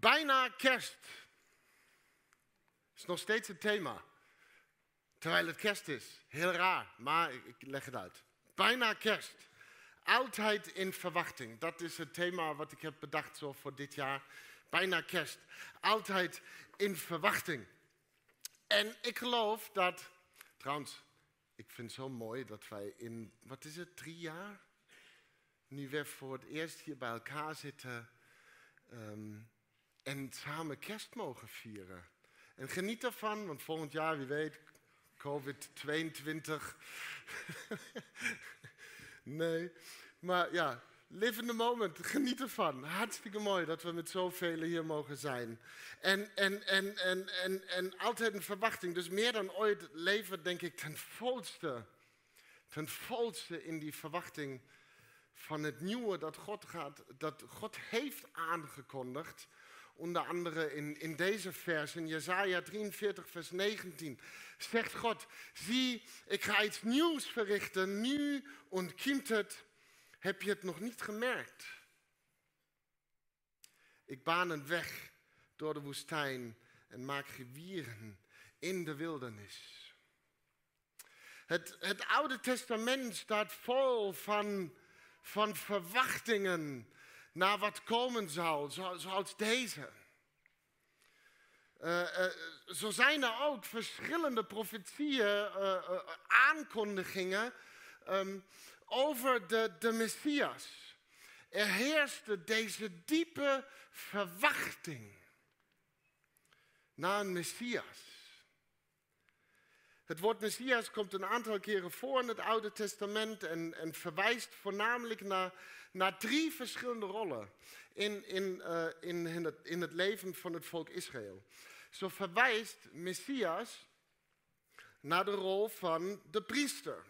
Bijna kerst. Is nog steeds het thema. Terwijl het kerst is. Heel raar, maar ik, leg het uit. Bijna kerst. Altijd in verwachting. Dat is het thema wat ik heb bedacht zo voor dit jaar. Bijna kerst. Altijd in verwachting. En ik geloof dat, trouwens, ik vind het zo mooi dat wij in, wat is het, drie jaar? Nu weer voor het eerst hier bij elkaar zitten ehm, en samen kerst mogen vieren. En geniet ervan, want volgend jaar, wie weet, COVID-22. nee, maar ja, live in the moment, geniet ervan. Hartstikke mooi dat we met zoveel hier mogen zijn. En, en, en, en, en, en altijd een verwachting. Dus meer dan ooit leven, denk ik, ten volste. Ten volste in die verwachting van het nieuwe dat God, gaat, dat God heeft aangekondigd. Onder andere in, in deze vers, in Jesaja 43, vers 19, zegt God, zie, ik ga iets nieuws verrichten, nu ontkiemt het, heb je het nog niet gemerkt? Ik baan een weg door de woestijn en maak rivieren in de wildernis. Het, het Oude Testament staat vol van, van verwachtingen naar wat komen zal, zoals deze. Uh, uh, zo zijn er ook verschillende profetieën, uh, aankondigingen um, over de, de Messias. Er heerste deze diepe verwachting naar een Messias. Het woord Messias komt een aantal keren voor in het Oude Testament en, en verwijst voornamelijk naar, naar drie verschillende rollen in, in, uh, in, in, het, in het leven van het volk Israël. Zo verwijst Messias naar de rol van de priester.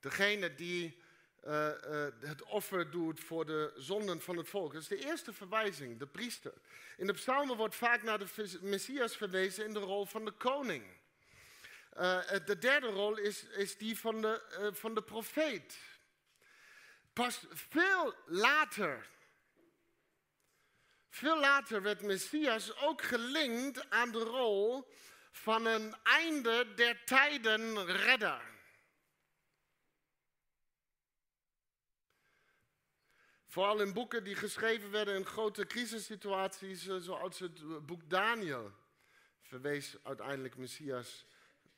Degene die uh, uh, het offer doet voor de zonden van het volk. Dat is de eerste verwijzing, de priester. In de psalmen wordt vaak naar de Messias verwezen in de rol van de koning. De derde rol is, is die van de, van de profeet. Pas veel later, veel later werd Messias ook gelinkt aan de rol van een einde der tijden redder. Vooral in boeken die geschreven werden in grote crisissituaties, uh, zoals het boek Daniel, verwees uiteindelijk Messias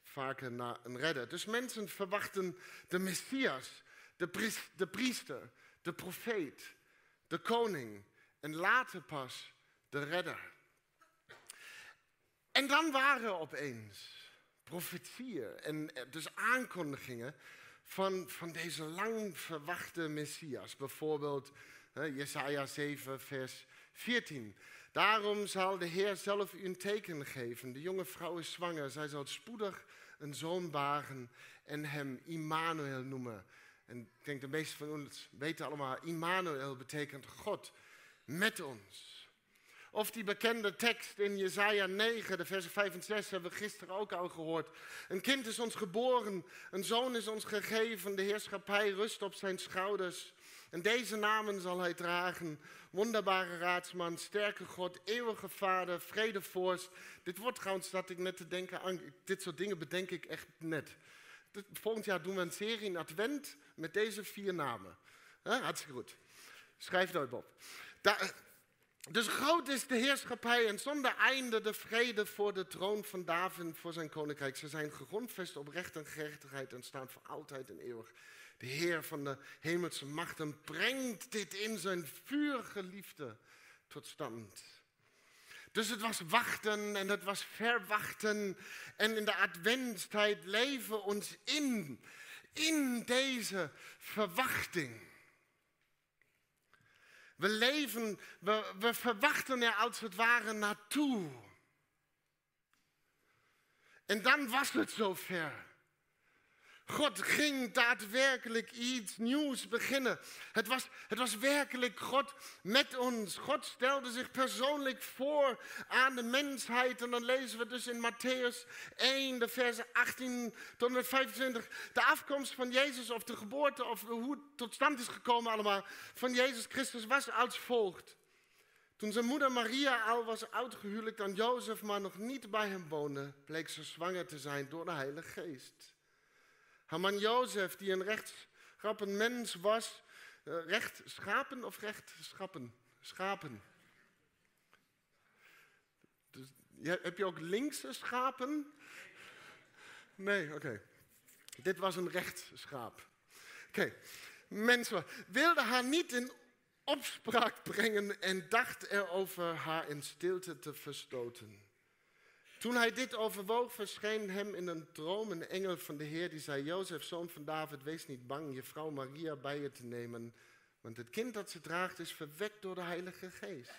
vaker naar een redder. Dus mensen verwachten de Messias, de, de priester, de profeet, de koning en later pas de redder. En dan waren opeens profetieën en dus aankondigingen van, van deze lang verwachte Messias. Bijvoorbeeld Jesaja 7, vers 14. Daarom zal de Heer zelf u een teken geven. De jonge vrouw is zwanger. Zij zal spoedig een zoon baren en hem Immanuel noemen. En ik denk de meesten van ons weten allemaal, Immanuel betekent God met ons. Of die bekende tekst in Jesaja 9, de versen 5 en 6, hebben we gisteren ook al gehoord. Een kind is ons geboren, een zoon is ons gegeven, de heerschappij rust op zijn schouders. En deze namen zal hij dragen. Wonderbare raadsman, sterke God, eeuwige vader, vredevorst. Dit wordt trouwens dat ik net te denken aan, dit soort dingen bedenk ik echt net. Volgend jaar doen we een serie in Advent met deze vier namen. hartstikke goed. Schrijf het op. dus groot is de heerschappij en zonder einde de vrede voor de troon van David voor zijn koninkrijk. Ze zijn gegrondvest op recht en gerechtigheid en staan voor altijd en eeuwig. De Heer van de hemelse machten brengt dit in zijn vurige liefde tot stand. Dus het was wachten en het was verwachten. En in de adventstijd leven we ons in, in deze verwachting. We leven, we, we verwachten er als het ware naartoe. En dan was het zover. God ging daadwerkelijk iets nieuws beginnen. Het was, het was werkelijk God met ons. God stelde zich persoonlijk voor aan de mensheid. En dan lezen we dus in Matthäus 1, de versen 18 tot en 25. De afkomst van Jezus of de geboorte of hoe het tot stand is gekomen allemaal van Jezus Christus was als volgt. Toen zijn moeder Maria al was uitgehuwelijkd aan Jozef, maar nog niet bij hem woonde, bleek ze zwanger te zijn door de Heilige Geest. Haar man Jozef, die een rechtschappen mens was, uh, recht schapen of recht schappen? Schapen. Dus, heb je ook linkse schapen? Nee, oké. Dit was een rechtsschaap. Oké, mensen wilden haar niet in opspraak brengen en dacht erover haar in stilte te verstoten. Toen hij dit overwoog, verscheen hem in een droom een engel van de Heer die zei: Jozef, zoon van David, wees niet bang je vrouw Maria bij je te nemen, want het kind dat ze draagt is verwekt door de Heilige Geest.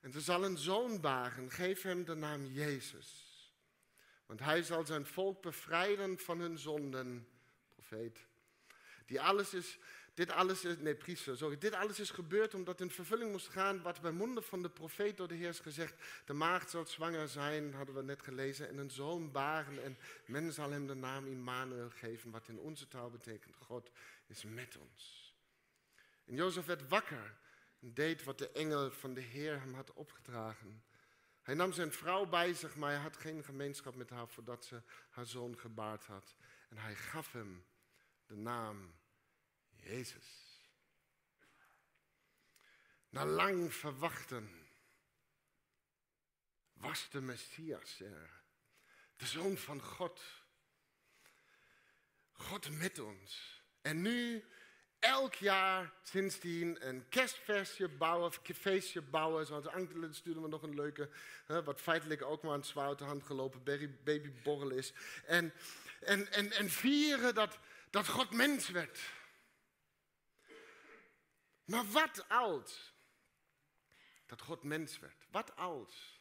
En ze zal een zoon baren, geef hem de naam Jezus. Want hij zal zijn volk bevrijden van hun zonden, profeet. Die alles is dit alles is, nee. Dit alles is gebeurd omdat in vervulling moest gaan wat bij monden van de profeet door de Heer is gezegd. De maagd zal zwanger zijn, hadden we net gelezen, en een zoon baren. En men zal hem de naam Immanuel geven, wat in onze taal betekent God is met ons. En Jozef werd wakker en deed wat de engel van de Heer hem had opgedragen. Hij nam zijn vrouw bij zich, maar hij had geen gemeenschap met haar voordat ze haar zoon gebaard had. En hij gaf hem de naam Jezus. Na lang verwachten was de Messias er. De Zoon van God. God met ons. En nu elk jaar sindsdien een kerstversje bouwen, feestje bouwen. Zoals Ankelen sturen we nog een leuke, wat feitelijk ook maar een zwaar uit de hand gelopen babyborrel is. En, en, en, en vieren dat, dat God mens werd. Maar wat als dat God mens werd? Wat als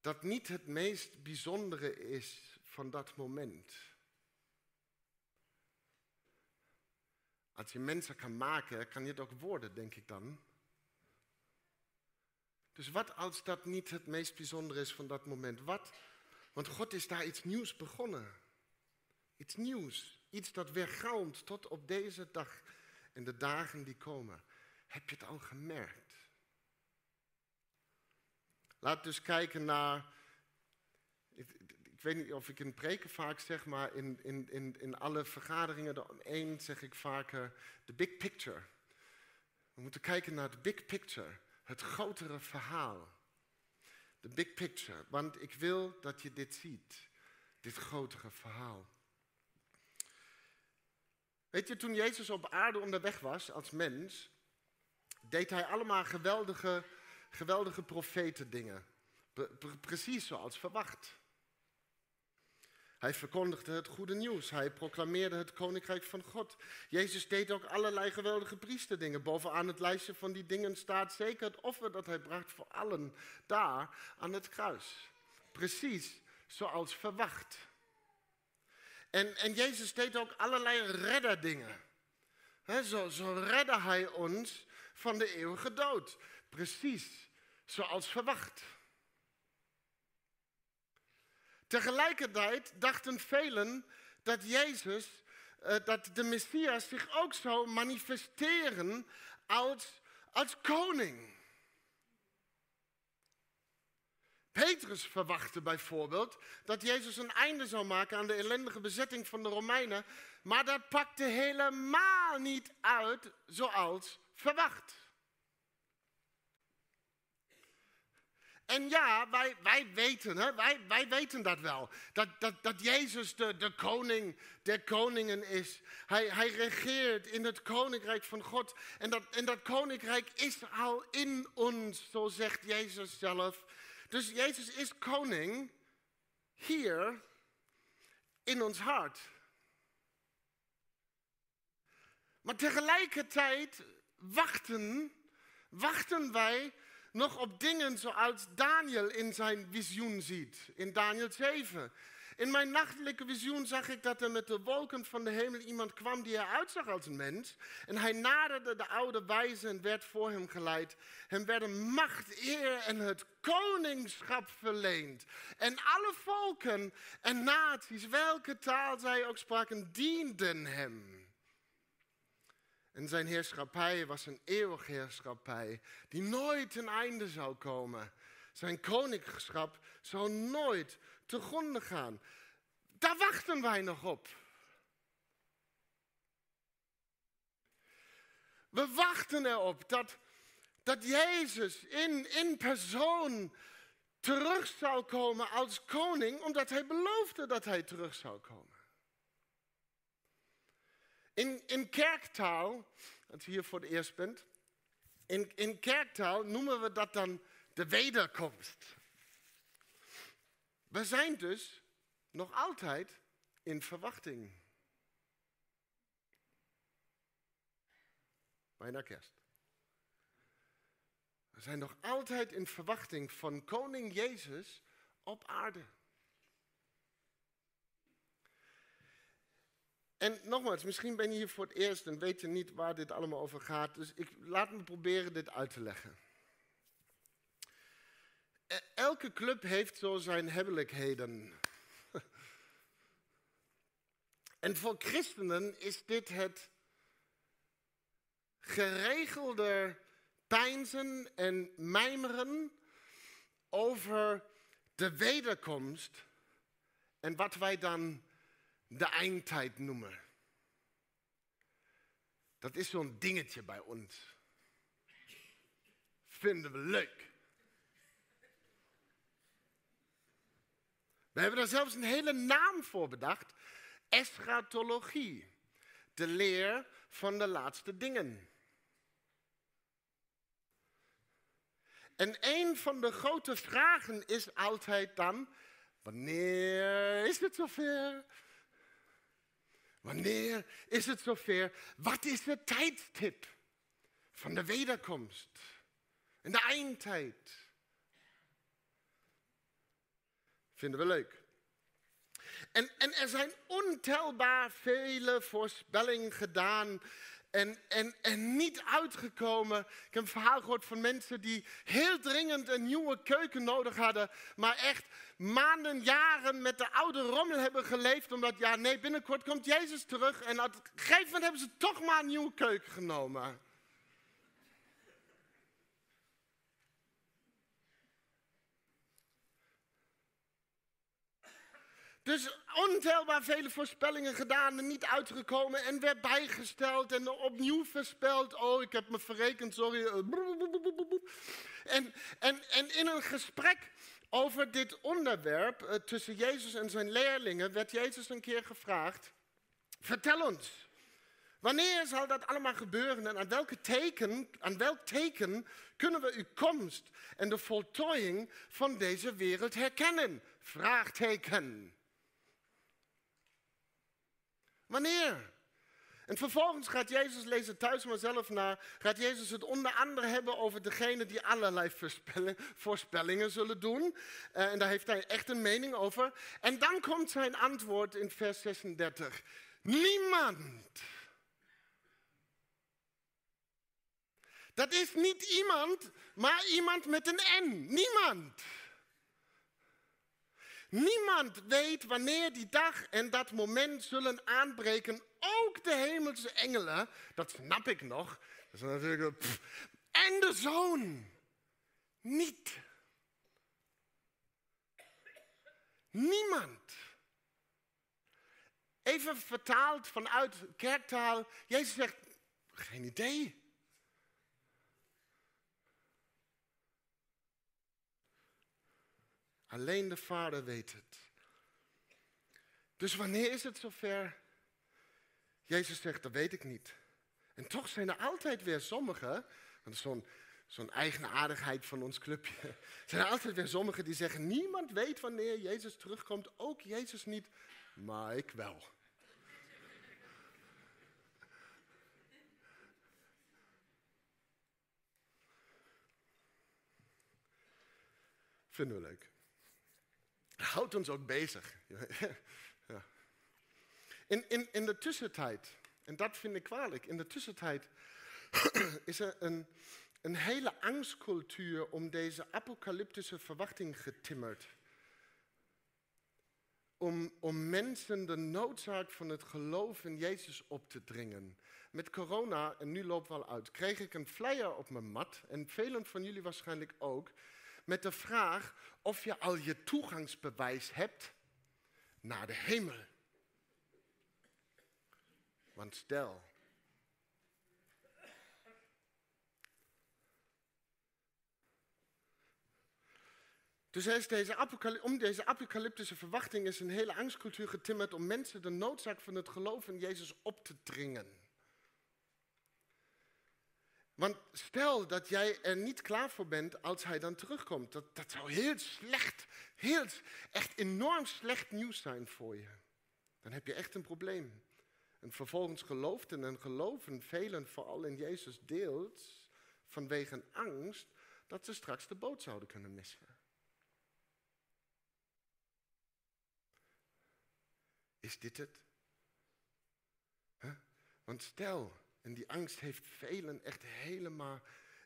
dat niet het meest bijzondere is van dat moment? Als je mensen kan maken, kan je het ook worden, denk ik dan. Dus wat als dat niet het meest bijzondere is van dat moment? Wat? Want God is daar iets nieuws begonnen. Iets nieuws. Iets dat weer galmt tot op deze dag in de dagen die komen. Heb je het al gemerkt? Laat dus kijken naar. Ik, weet niet of ik in preken vaak zeg, maar in, in, in, in alle vergaderingen één zeg ik vaker de big picture. We moeten kijken naar de big picture, het grotere verhaal. De big picture, want ik wil dat je dit ziet, dit grotere verhaal. Weet je, toen Jezus op aarde onderweg was als mens, deed hij allemaal geweldige, geweldige profetendingen. precies zoals verwacht. Hij verkondigde het goede nieuws. Hij proclameerde het koninkrijk van God. Jezus deed ook allerlei geweldige priesterdingen. Bovenaan het lijstje van die dingen staat zeker het offer dat hij bracht voor allen daar aan het kruis. Precies zoals verwacht. En, Jezus deed ook allerlei redderdingen. He, zo, zo redde hij ons van de eeuwige dood. Precies zoals verwacht. Tegelijkertijd dachten velen dat Jezus, uh, dat de Messias zich ook zou manifesteren als, als koning. Petrus verwachtte bijvoorbeeld dat Jezus een einde zou maken aan de ellendige bezetting van de Romeinen, maar dat pakte helemaal niet uit zoals verwacht. En ja, wij, wij weten, hè, wij, wij weten dat wel. Dat, dat, dat Jezus de, de koning der koningen is. Hij, hij regeert in het koninkrijk van God. En dat, en dat koninkrijk is al in ons, zo zegt Jezus zelf. Dus Jezus is koning hier in ons hart. Maar tegelijkertijd wachten, wachten wij nog op dingen zoals Daniel in zijn visioen ziet, in Daniel 7. In mijn nachtelijke visioen zag ik dat er met de wolken van de hemel iemand kwam die eruit zag als een mens. En hij naderde de oude wijze en werd voor hem geleid. Hem werden macht, eer en het koningschap verleend. En alle volken en naties, welke taal zij ook spraken, dienden hem. En zijn heerschappij was een eeuwig heerschappij die nooit ten einde zou komen. Zijn koningschap zou nooit te gronden gaan. Daar wachten wij nog op. We wachten erop dat, dat Jezus in, in persoon terug zou komen als koning, omdat hij beloofde dat hij terug zou komen. In, in kerktaal, als je hier voor het eerst bent, in, in kerktaal noemen we dat dan de wederkomst. We zijn dus nog altijd in verwachting. Bijna kerst. We zijn nog altijd in verwachting van koning Jezus op aarde. En nogmaals, misschien ben je hier voor het eerst en weet je niet waar dit allemaal over gaat. Dus ik, laat me proberen dit uit te leggen. E, elke club heeft zo zijn hebbelijkheden. En voor christenen is dit het geregelde pijnzen en mijmeren over de wederkomst en wat wij dan de eindtijd noemen. Dat is zo'n dingetje bij ons. Vinden we leuk. We hebben daar zelfs een hele naam voor bedacht. Eschatologie. De leer van de laatste dingen. En een van de grote vragen is altijd dan, wanneer is het zover? Wanneer is het zover? Wat is de tijdstip van de wederkomst? En de eindtijd? Vinden we leuk. En, en er zijn ontelbaar vele voorspellingen gedaan en, en, en niet uitgekomen. Ik heb een verhaal gehoord van mensen die heel dringend een nieuwe keuken nodig hadden, maar echt maanden, jaren met de oude rommel hebben geleefd, omdat ja, nee, binnenkort komt Jezus terug en op een gegeven moment hebben ze toch maar een nieuwe keuken genomen. Dus ontelbaar vele voorspellingen gedaan en niet uitgekomen en werd bijgesteld en opnieuw voorspeld. Oh, ik heb me verrekend, sorry. En, en, en in een gesprek over dit onderwerp eh, tussen Jezus en zijn leerlingen werd Jezus een keer gevraagd: Vertel ons, wanneer zal dat allemaal gebeuren en aan, welke teken, aan welk teken kunnen we uw komst en de voltooiing van deze wereld herkennen? Vraagteken. Wanneer? En vervolgens gaat Jezus, lees het thuis maar zelf na, gaat Jezus het onder andere hebben over degene die allerlei voorspellingen zullen doen. Uh, en daar heeft hij echt een mening over. En dan komt zijn antwoord in vers 36. Niemand. Dat is niet iemand, maar iemand met een N. Niemand. Niemand weet wanneer die dag en dat moment zullen aanbreken. Ook de hemelse engelen, dat snap ik nog. Dat is natuurlijk, pff, en de zoon. Niet. Niemand. Even vertaald vanuit kerktaal. Jezus zegt, geen idee. Alleen de Vader weet het. Dus wanneer is het zover? Jezus zegt, dat weet ik niet. En toch zijn er altijd weer sommigen, is zo'n zo'n eigenaardigheid van ons clubje. Zijn er altijd weer sommigen die zeggen, niemand weet wanneer Jezus terugkomt, ook Jezus niet, maar ik wel. Vinden we leuk. Houdt ons ook bezig. in, in, in de tussentijd, en dat vind ik kwalijk, in de tussentijd is er een, een hele angstcultuur om deze apocalyptische verwachting getimmerd. om, om mensen de noodzaak van het geloof in Jezus op te dringen. Met corona, en nu loopt wel uit, kreeg ik een flyer op mijn mat, en velen van jullie waarschijnlijk ook, met de vraag of je al je toegangsbewijs hebt naar de hemel. Want stel, Dus deze om deze apocalyptische verwachting is een hele angstcultuur getimmerd om mensen de noodzaak van het geloof in Jezus op te dringen. Want stel dat jij er niet klaar voor bent als hij dan terugkomt. Dat, dat zou heel slecht, heel, echt enorm slecht nieuws zijn voor je. Dan heb je echt een probleem. En vervolgens geloofden en geloven velen vooral in Jezus deels vanwege angst dat ze straks de boot zouden kunnen missen. Is dit het? Want stel, en die angst heeft velen echt helemaal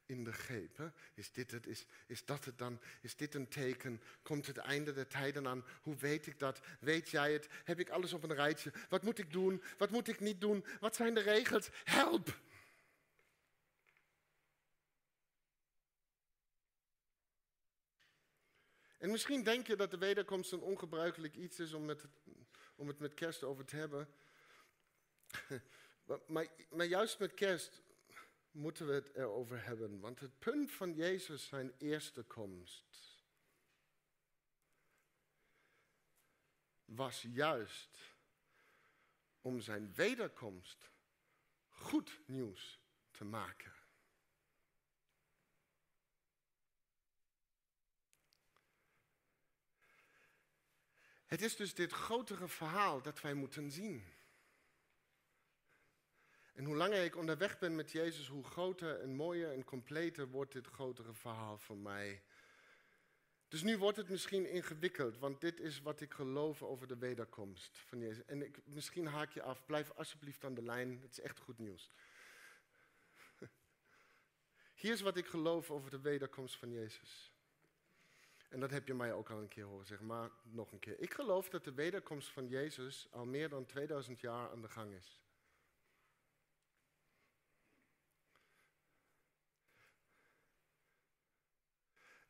in de greep. Is dit het? Is, is dat het dan? Is dit een teken? Komt het einde der tijden aan? Hoe weet ik dat? Weet jij het? Heb ik alles op een rijtje? Wat moet ik doen? Wat moet ik niet doen? Wat zijn de regels? Help! En misschien denk je dat de wederkomst een ongebruikelijk iets is om, met, om het met kerst over te hebben. Maar, maar, juist met kerst moeten we het erover hebben. Want het punt van Jezus zijn eerste komst was juist om zijn wederkomst goed nieuws te maken. Het is dus dit grotere verhaal dat wij moeten zien. En hoe langer ik onderweg ben met Jezus, hoe groter en mooier en completer wordt dit grotere verhaal voor mij. Dus nu wordt het misschien ingewikkeld, want dit is wat ik geloof over de wederkomst van Jezus. En ik, misschien haak je af, blijf alsjeblieft aan de lijn, het is echt goed nieuws. Hier is wat ik geloof over de wederkomst van Jezus. En dat heb je mij ook al een keer horen zeggen, maar nog een keer. Ik geloof dat de wederkomst van Jezus al meer dan 2000 jaar aan de gang is.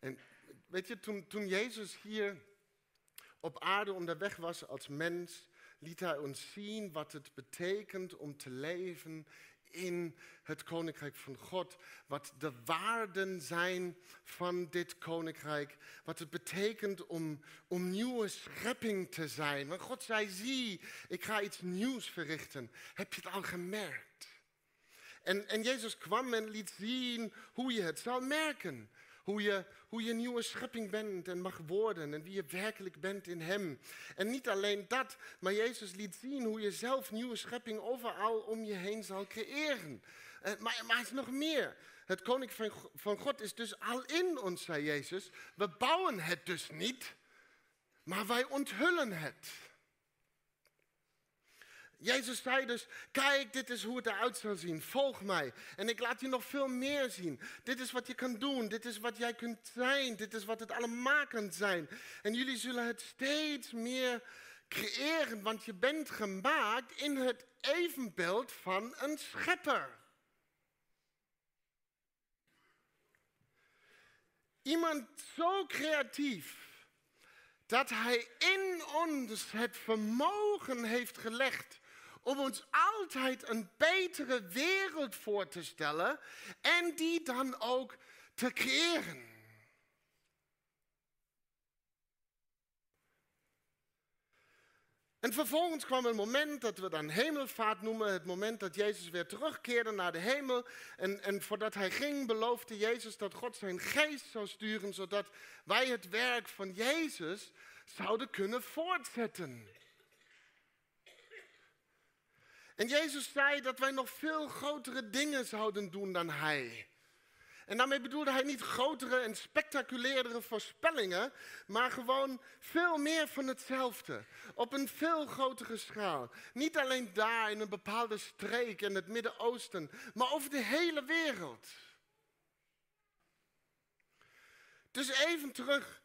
En weet je, toen, toen Jezus hier op aarde onderweg was als mens, liet hij ons zien wat het betekent om te leven in het koninkrijk van God. Wat de waarden zijn van dit koninkrijk. Wat het betekent om, om nieuwe schepping te zijn. Want God zei, zie, ik ga iets nieuws verrichten. Heb je het al gemerkt? En, en Jezus kwam en liet zien hoe je het zal merken. Hoe je, hoe je nieuwe schepping bent en mag worden en wie je werkelijk bent in Hem. En niet alleen dat, maar Jezus liet zien hoe je zelf nieuwe schepping overal om je heen zal creëren. Eh, maar, maar er is nog meer. Het koninkrijk van God is dus al in ons, zei Jezus. We bouwen het dus niet, maar wij onthullen het. Jezus zei dus, kijk, dit is hoe het eruit zal zien. Volg mij. En ik laat je nog veel meer zien. Dit is wat je kan doen. Dit is wat jij kunt zijn. Dit is wat het allemaal kan zijn. En jullie zullen het steeds meer creëren, want je bent gemaakt in het evenbeeld van een schepper. Iemand zo creatief dat hij in ons het vermogen heeft gelegd om ons altijd een betere wereld voor te stellen en die dan ook te creëren. En vervolgens kwam een moment dat we dan hemelvaart noemen, het moment dat Jezus weer terugkeerde naar de hemel. En, en voordat hij ging, beloofde Jezus dat God zijn geest zou sturen, zodat wij het werk van Jezus zouden kunnen voortzetten. En Jezus zei dat wij nog veel grotere dingen zouden doen dan Hij. En daarmee bedoelde hij niet grotere en spectaculairere voorspellingen, maar gewoon veel meer van hetzelfde. Op een veel grotere schaal. Niet alleen daar in een bepaalde streek in het Midden-Oosten, maar over de hele wereld. Dus even terug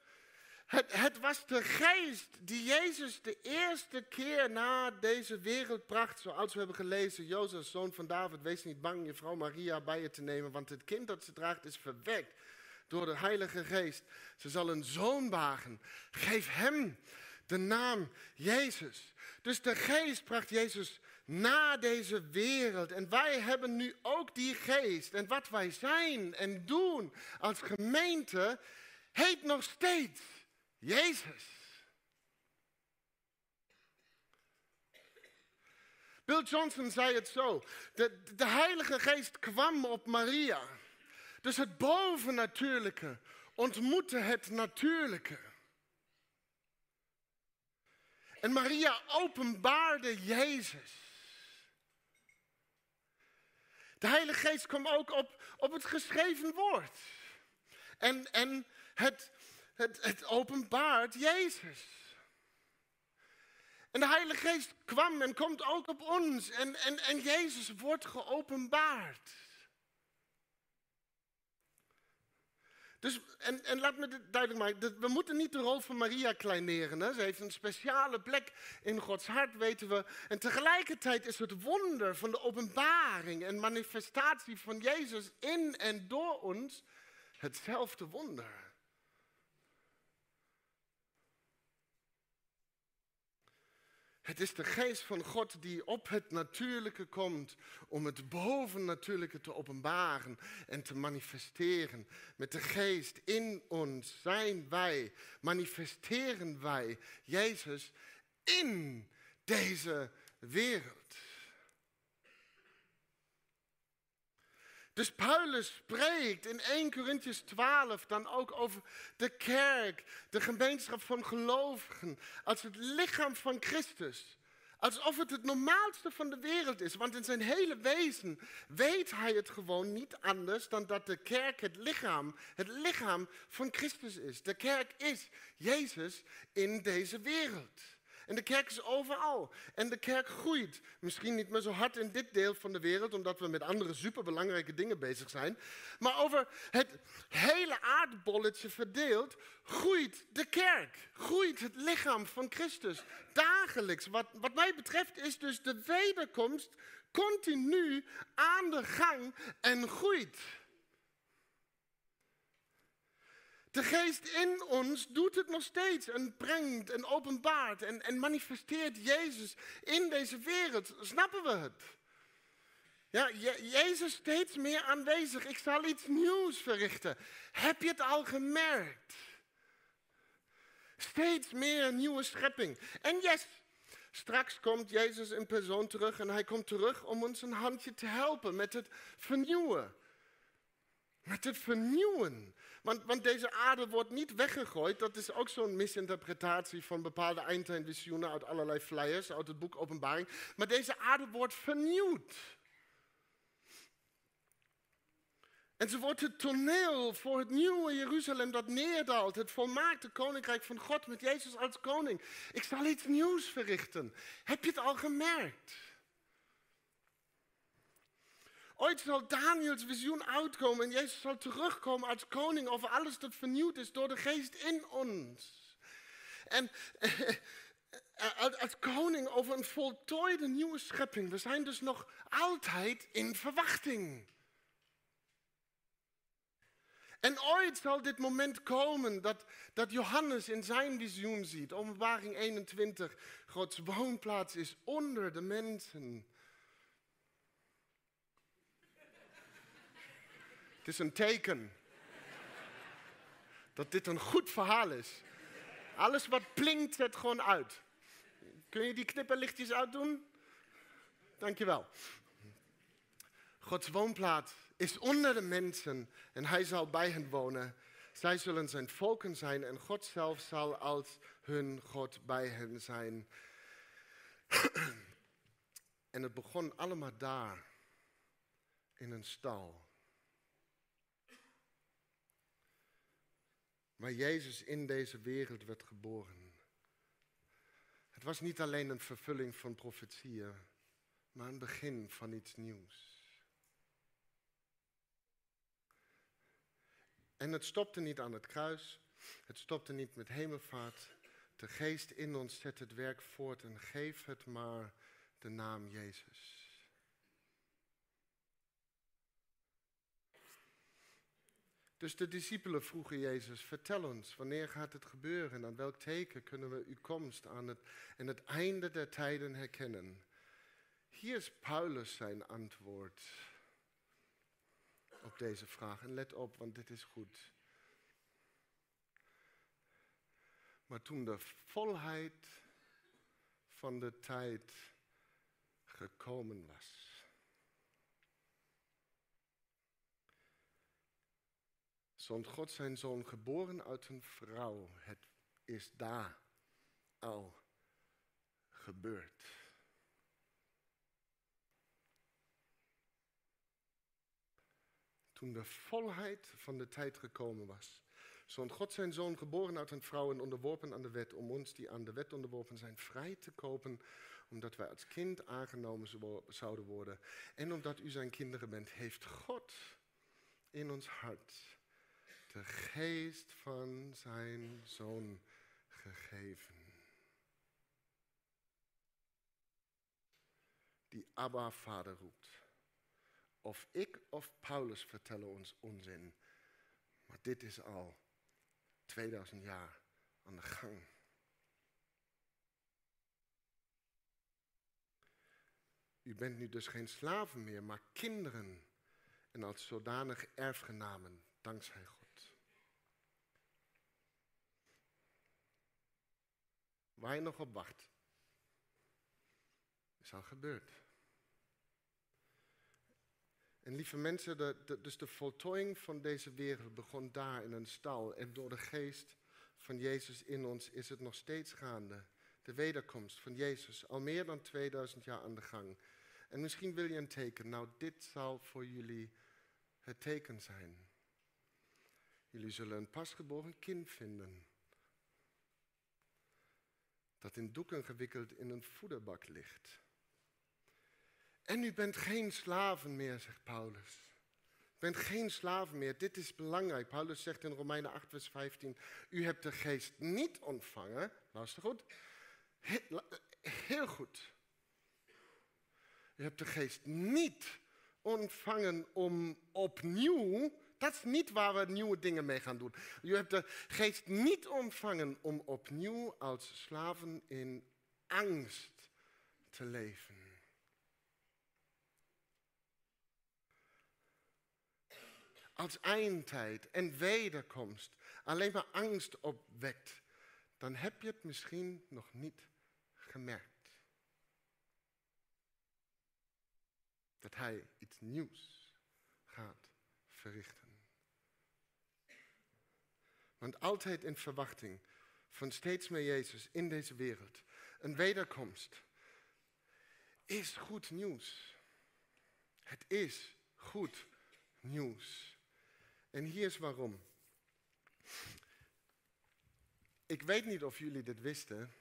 Het, het, was de geest die Jezus de eerste keer naar deze wereld bracht. Zoals we hebben gelezen, Jozef, zoon van David, wees niet bang je vrouw Maria bij je te nemen, want het kind dat ze draagt is verwekt door de Heilige Geest. Ze zal een zoon bagen. Geef hem de naam Jezus. Dus de geest bracht Jezus naar deze wereld. En wij hebben nu ook die geest. En wat wij zijn en doen als gemeente heet nog steeds Jezus. Bill Johnson zei het zo. De, de Heilige Geest kwam op Maria. Dus het bovennatuurlijke ontmoette het natuurlijke. En Maria openbaarde Jezus. De Heilige Geest kwam ook op, op het geschreven woord. En, en het, het, openbaart Jezus. En de Heilige Geest kwam en komt ook op ons. En, en, en Jezus wordt geopenbaard. Dus, en, en laat me dit duidelijk maken, we moeten niet de rol van Maria kleineren. Hè? Ze heeft een speciale plek in Gods hart, weten we. En tegelijkertijd is het wonder van de openbaring en manifestatie van Jezus in en door ons hetzelfde wonder. Het is de geest van God die op het natuurlijke komt om het bovennatuurlijke te openbaren en te manifesteren. Met de geest in ons zijn wij, manifesteren wij Jezus in deze wereld. Dus Paulus spreekt in 1 Corinthians 12 dan ook over de kerk, de gemeenschap van gelovigen, als het lichaam van Christus. Alsof het het normaalste van de wereld is. Want in zijn hele wezen weet hij het gewoon niet anders dan dat de kerk het lichaam, het lichaam van Christus is. De kerk is Jezus in deze wereld. En de kerk is overal. En de kerk groeit. Misschien niet meer zo hard in dit deel van de wereld, omdat we met andere superbelangrijke dingen bezig zijn. Maar over het hele aardbolletje verdeeld, groeit de kerk. Groeit het lichaam van Christus. Dagelijks. Wat, wat mij betreft is dus de wederkomst continu aan de gang en groeit. De geest in ons doet het nog steeds en brengt en openbaart en, en manifesteert Jezus in deze wereld. Snappen we het? Ja, Jezus steeds meer aanwezig. Ik zal iets nieuws verrichten. Heb je het al gemerkt? Steeds meer nieuwe schepping. En yes, straks komt Jezus in persoon terug en hij komt terug om ons een handje te helpen met het vernieuwen. Met het vernieuwen. Want, want deze aarde wordt niet weggegooid. Dat is ook zo'n misinterpretatie van bepaalde eindtijdvisioenen uit allerlei flyers, uit het boek Openbaring. Maar deze aarde wordt vernieuwd. En ze wordt het toneel voor het nieuwe Jeruzalem dat neerdaalt. Het volmaakte koninkrijk van God met Jezus als koning. Ik zal iets nieuws verrichten. Heb je het al gemerkt? Ooit zal Daniels visioen uitkomen en Jezus zal terugkomen als koning over alles dat vernieuwd is door de geest in ons. En eh, als koning over een voltooide nieuwe schepping. We zijn dus nog altijd in verwachting. En ooit zal dit moment komen dat, dat Johannes in zijn visioen ziet, openbaring 21, Gods woonplaats is onder de mensen. Het is een teken dat dit een goed verhaal is. Alles wat plinkt, zet gewoon uit. Kun je die knipperlichtjes uitdoen? Dankjewel. Gods woonplaats is onder de mensen en hij zal bij hen wonen. Zij zullen zijn volken zijn en God zelf zal als hun God bij hen zijn. en het begon allemaal daar, in een stal. Waar Jezus in deze wereld werd geboren. Het was niet alleen een vervulling van profetieën, maar een begin van iets nieuws. En het stopte niet aan het kruis. Het stopte niet met hemelvaart. De geest in ons zet het werk voort en geef het maar de naam Jezus. Dus de discipelen vroegen Jezus, vertel ons, wanneer gaat het gebeuren en aan welk teken kunnen we uw komst aan het, het einde der tijden herkennen? Hier is Paulus zijn antwoord op deze vraag. En let op, want dit is goed. Maar toen de volheid van de tijd gekomen was. Zond God zijn zoon geboren uit een vrouw. Het is daar al gebeurd. Toen de volheid van de tijd gekomen was, zond God zijn zoon geboren uit een vrouw en onderworpen aan de wet, om ons die aan de wet onderworpen zijn vrij te kopen, omdat wij als kind aangenomen zouden worden. En omdat u zijn kinderen bent, heeft God in ons hart de geest van zijn zoon gegeven. Die Abba vader roept. Of ik of Paulus vertellen ons onzin. Maar dit is al 2000 jaar aan de gang. U bent nu dus geen slaven meer, maar kinderen. En als zodanig erfgenamen, dankzij God. Waar je nog op wacht. Is al gebeurd. En lieve mensen, dus de voltooiing van deze wereld begon daar in een stal. En door de geest van Jezus in ons is het nog steeds gaande. De wederkomst van Jezus, al meer dan 2000 jaar aan de gang. En misschien wil je een teken. Nou, dit zal voor jullie het teken zijn. Jullie zullen een pasgeboren kind vinden dat in doeken gewikkeld in een voederbak ligt. En u bent geen slaven meer, zegt Paulus. U bent geen slaven meer. Dit is belangrijk. Paulus zegt in Romeinen 8, vers 15: U hebt de geest niet ontvangen. Luister goed. Heel goed. U hebt de geest niet ontvangen om opnieuw dat is niet waar we nieuwe dingen mee gaan doen. Je hebt de geest niet ontvangen om opnieuw als slaven in angst te leven. Als eindtijd en wederkomst alleen maar angst opwekt, dan heb je het misschien nog niet gemerkt. Dat hij iets nieuws gaat verrichten. Want altijd in verwachting van steeds meer Jezus in deze wereld. Een wederkomst is goed nieuws. Het is goed nieuws. En hier is waarom. Ik weet niet of jullie dit wisten.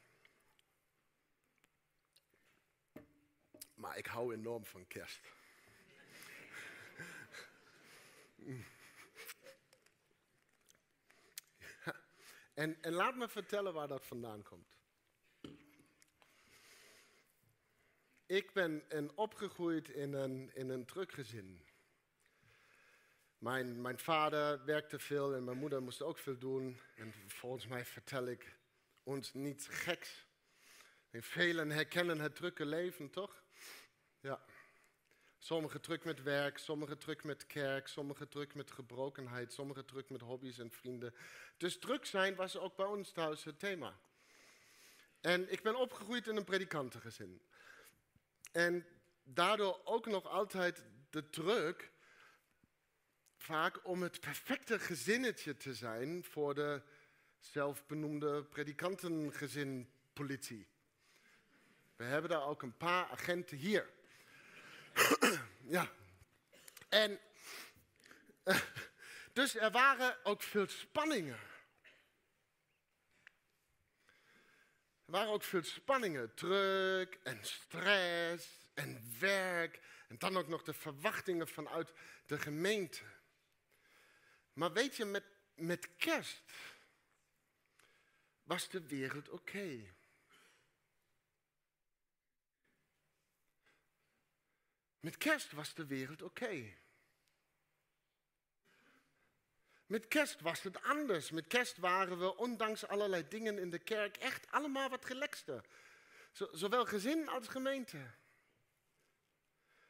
Maar ik hou enorm van kerst. En, en laat me vertellen waar dat vandaan komt. Ik ben opgegroeid in een, in een. Mijn, mijn vader werkte veel en mijn moeder moest ook veel doen. En volgens mij vertel ik ons niets geks. En velen herkennen het drukke leven, toch? Ja. Sommigen druk met werk, sommigen druk met kerk, sommigen druk met gebrokenheid, sommigen druk met hobby's en vrienden. Dus druk zijn was ook bij ons thuis het thema. En ik ben opgegroeid in een predikantengezin. En daardoor ook nog altijd de druk, vaak om het perfecte gezinnetje te zijn voor de zelfbenoemde predikantengezin politie. We hebben daar ook een paar agenten hier. ja. En uh, dus er waren ook veel spanningen. Er waren ook veel spanningen, druk en stress en werk en dan ook nog de verwachtingen vanuit de gemeente. Maar weet je, met, met kerst was de wereld oké. Met kerst was de wereld oké. Met kerst was het anders. Met kerst waren we, ondanks allerlei dingen in de kerk, echt allemaal wat relaxter. zowel gezin als gemeente.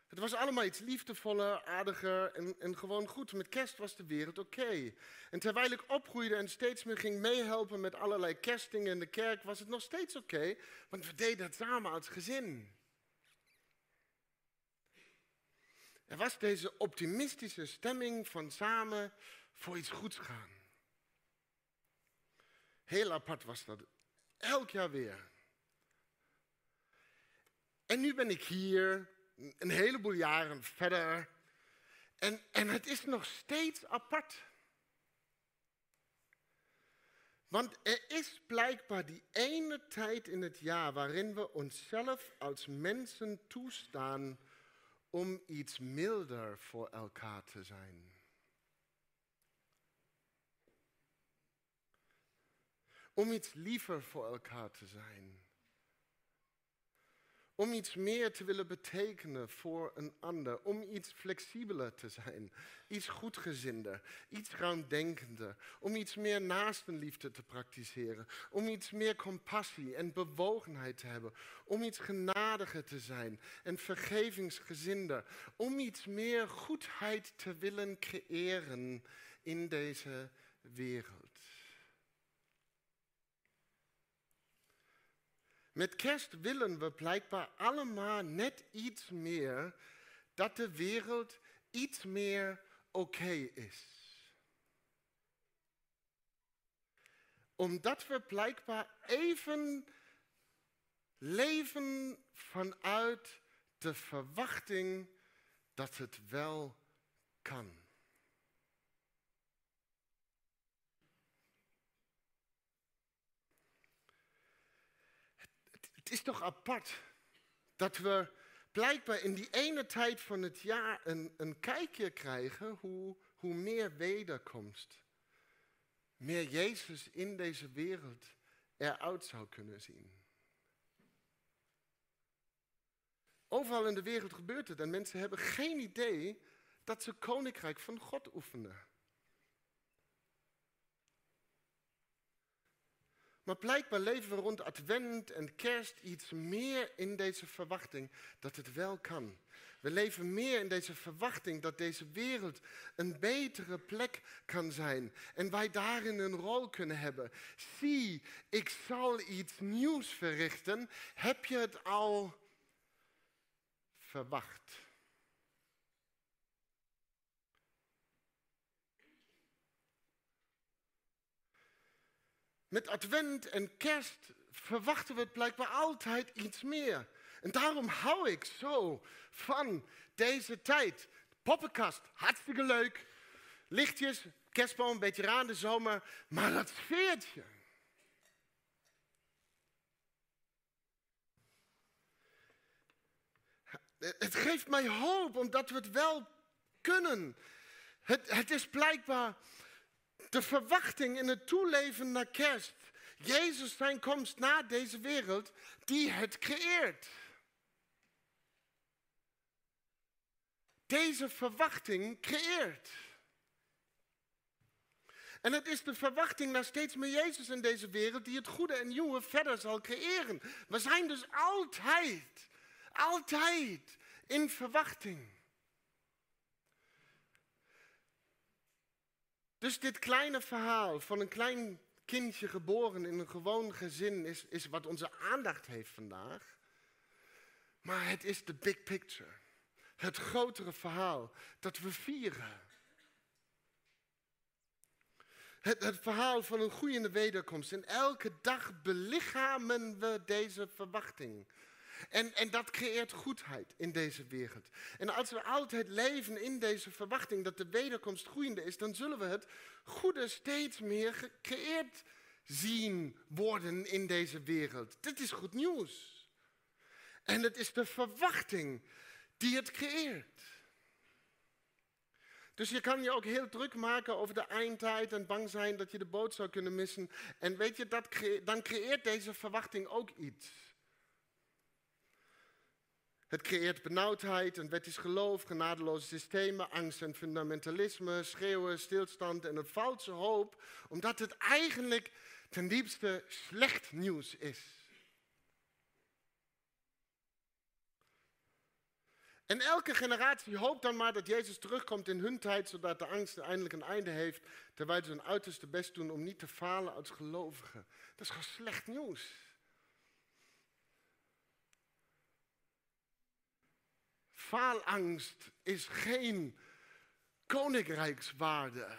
Het was allemaal iets liefdevoller, aardiger en, en gewoon goed. Met kerst was de wereld oké. En terwijl ik opgroeide en steeds meer ging meehelpen met allerlei kerstdingen in de kerk, was het nog steeds oké, want we deden het samen als gezin. Er was deze optimistische stemming van samen voor iets goeds gaan. Heel apart was dat. Elk jaar weer. En nu ben ik hier, een heleboel jaren verder. En, en het is nog steeds apart. Want er is blijkbaar die ene tijd in het jaar waarin we onszelf als mensen toestaan om iets milder voor elkaar te zijn. Om iets liever voor elkaar te zijn. Om iets meer te willen betekenen voor een ander. Om iets flexibeler te zijn. Iets goedgezinder. Iets ruimdenkender. Om iets meer naastenliefde te praktiseren. Om iets meer compassie en bewogenheid te hebben. Om iets genadiger te zijn en vergevingsgezinder. Om iets meer goedheid te willen creëren in deze wereld. Met kerst willen we blijkbaar allemaal net iets meer dat de wereld iets meer oké is. Omdat we blijkbaar even leven vanuit de verwachting dat het wel kan. Het is toch apart dat we blijkbaar in die ene tijd van het jaar een, een kijkje krijgen hoe, hoe meer wederkomst, meer Jezus in deze wereld eruit zou kunnen zien. Overal in de wereld gebeurt het en mensen hebben geen idee dat ze koninkrijk van God oefenen. Maar blijkbaar leven we rond advent en kerst iets meer in deze verwachting dat het wel kan. We leven meer in deze verwachting dat deze wereld een betere plek kan zijn. En wij daarin een rol kunnen hebben. Zie, ik zal iets nieuws verrichten. Heb je het al verwacht? Met advent en kerst verwachten we blijkbaar altijd iets meer. En daarom hou ik zo van deze tijd. Poppenkast, hartstikke leuk. Lichtjes, kerstboom, een beetje raar de zomer. Maar dat sfeertje. Het geeft mij hoop omdat we het wel kunnen. Het, het is blijkbaar de verwachting in het toeleven naar kerst. Jezus zijn komst naar deze wereld, die het creëert. Deze verwachting creëert. En het is de verwachting naar steeds meer Jezus in deze wereld die het goede en nieuwe verder zal creëren. We zijn dus altijd, altijd in verwachting. Dus dit kleine verhaal van een klein kindje geboren in een gewoon gezin is, is wat onze aandacht heeft vandaag. Maar het is de big picture. Het grotere verhaal dat we vieren. Het, het, verhaal van een groeiende wederkomst. En elke dag belichamen we deze verwachting. En, en dat creëert goedheid in deze wereld. En als we altijd leven in deze verwachting dat de wederkomst groeiende is, dan zullen we het goede steeds meer gecreëerd zien worden in deze wereld. Dit is goed nieuws. En het is de verwachting die het creëert. Dus je kan je ook heel druk maken over de eindtijd en bang zijn dat je de boot zou kunnen missen. En weet je, dat dan creëert deze verwachting ook iets. Het creëert benauwdheid, een wettisch geloof, genadeloze systemen, angst en fundamentalisme, schreeuwen, stilstand en een valse hoop, omdat het eigenlijk ten diepste slecht nieuws is. En elke generatie hoopt dan maar dat Jezus terugkomt in hun tijd, zodat de angst eindelijk een einde heeft, terwijl ze hun uiterste best doen om niet te falen als gelovigen. Dat is gewoon slecht nieuws. Faalangst is geen koninkrijkswaarde.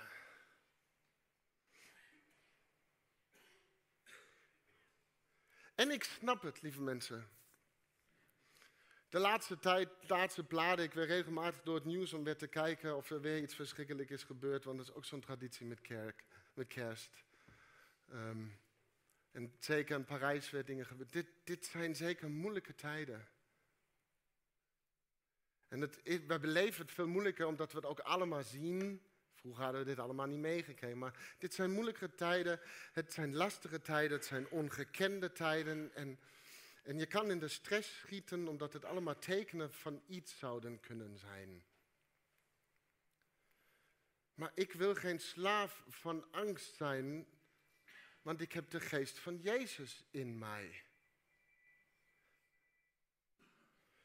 En ik snap het, lieve mensen. De laatste tijd, de laatste bladen ik weer regelmatig door het nieuws om weer te kijken of er weer iets verschrikkelijks is gebeurd, want dat is ook zo'n traditie met, kerk, met kerst. Ehm, en zeker in Parijs weer dingen gebeurd. Dit, dit zijn zeker moeilijke tijden. En het, we beleven het veel moeilijker omdat we het ook allemaal zien. Vroeger hadden we dit allemaal niet meegekregen, maar dit zijn moeilijke tijden. Het zijn lastige tijden, het zijn ongekende tijden. En en je kan in de stress schieten omdat het allemaal tekenen van iets zouden kunnen zijn. Maar ik wil geen slaaf van angst zijn, want ik heb de geest van Jezus in mij.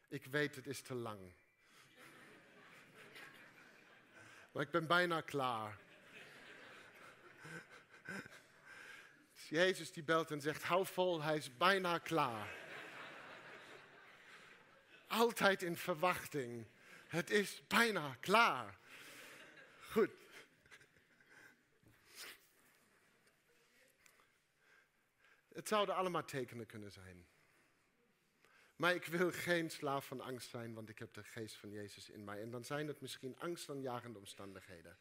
Ik weet, het is te lang. Maar ik ben bijna klaar. Jezus die belt en zegt, hou vol, hij is bijna klaar altijd in verwachting. Het is bijna klaar. Goed. Het zouden allemaal tekenen kunnen zijn. Maar ik wil geen slaaf van angst zijn, want ik heb de geest van Jezus in mij. En dan zijn het misschien angstaanjagende omstandigheden.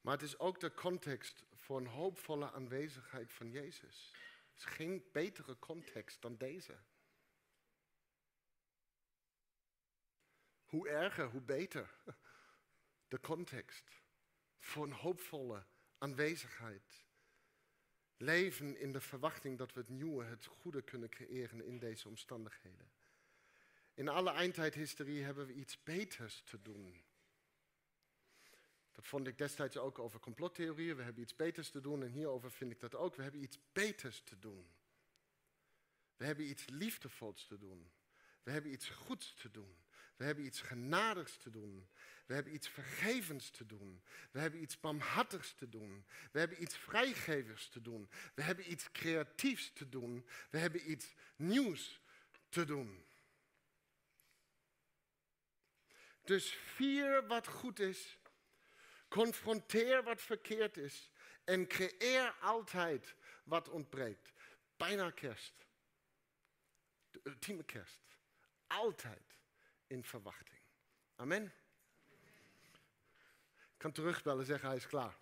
Maar het is ook de context voor een hoopvolle aanwezigheid van Jezus. Het is geen betere context dan deze. Hoe erger, hoe beter. De context voor een hoopvolle aanwezigheid. Leven in de verwachting dat we het nieuwe, het goede kunnen creëren in deze omstandigheden. In alle eindtijdhistorie hebben we iets beters te doen. Dat vond ik destijds ook over complottheorieën. We hebben iets beters te doen en hierover vind ik dat ook. We hebben iets beters te doen. We hebben iets liefdevols te doen. We hebben iets goeds te doen. We hebben iets genadigs te doen. We hebben iets vergevens te doen. We hebben iets barmhartigs te doen. We hebben iets vrijgevers te doen. We hebben iets creatiefs te doen. We hebben iets nieuws te doen. Dus vier wat goed is, confronteer wat verkeerd is en creëer altijd wat ontbreekt. Bijna kerst. De ultieme kerst. Altijd in verwachting. Amen. Ik kan terugbellen en zeggen hij is klaar.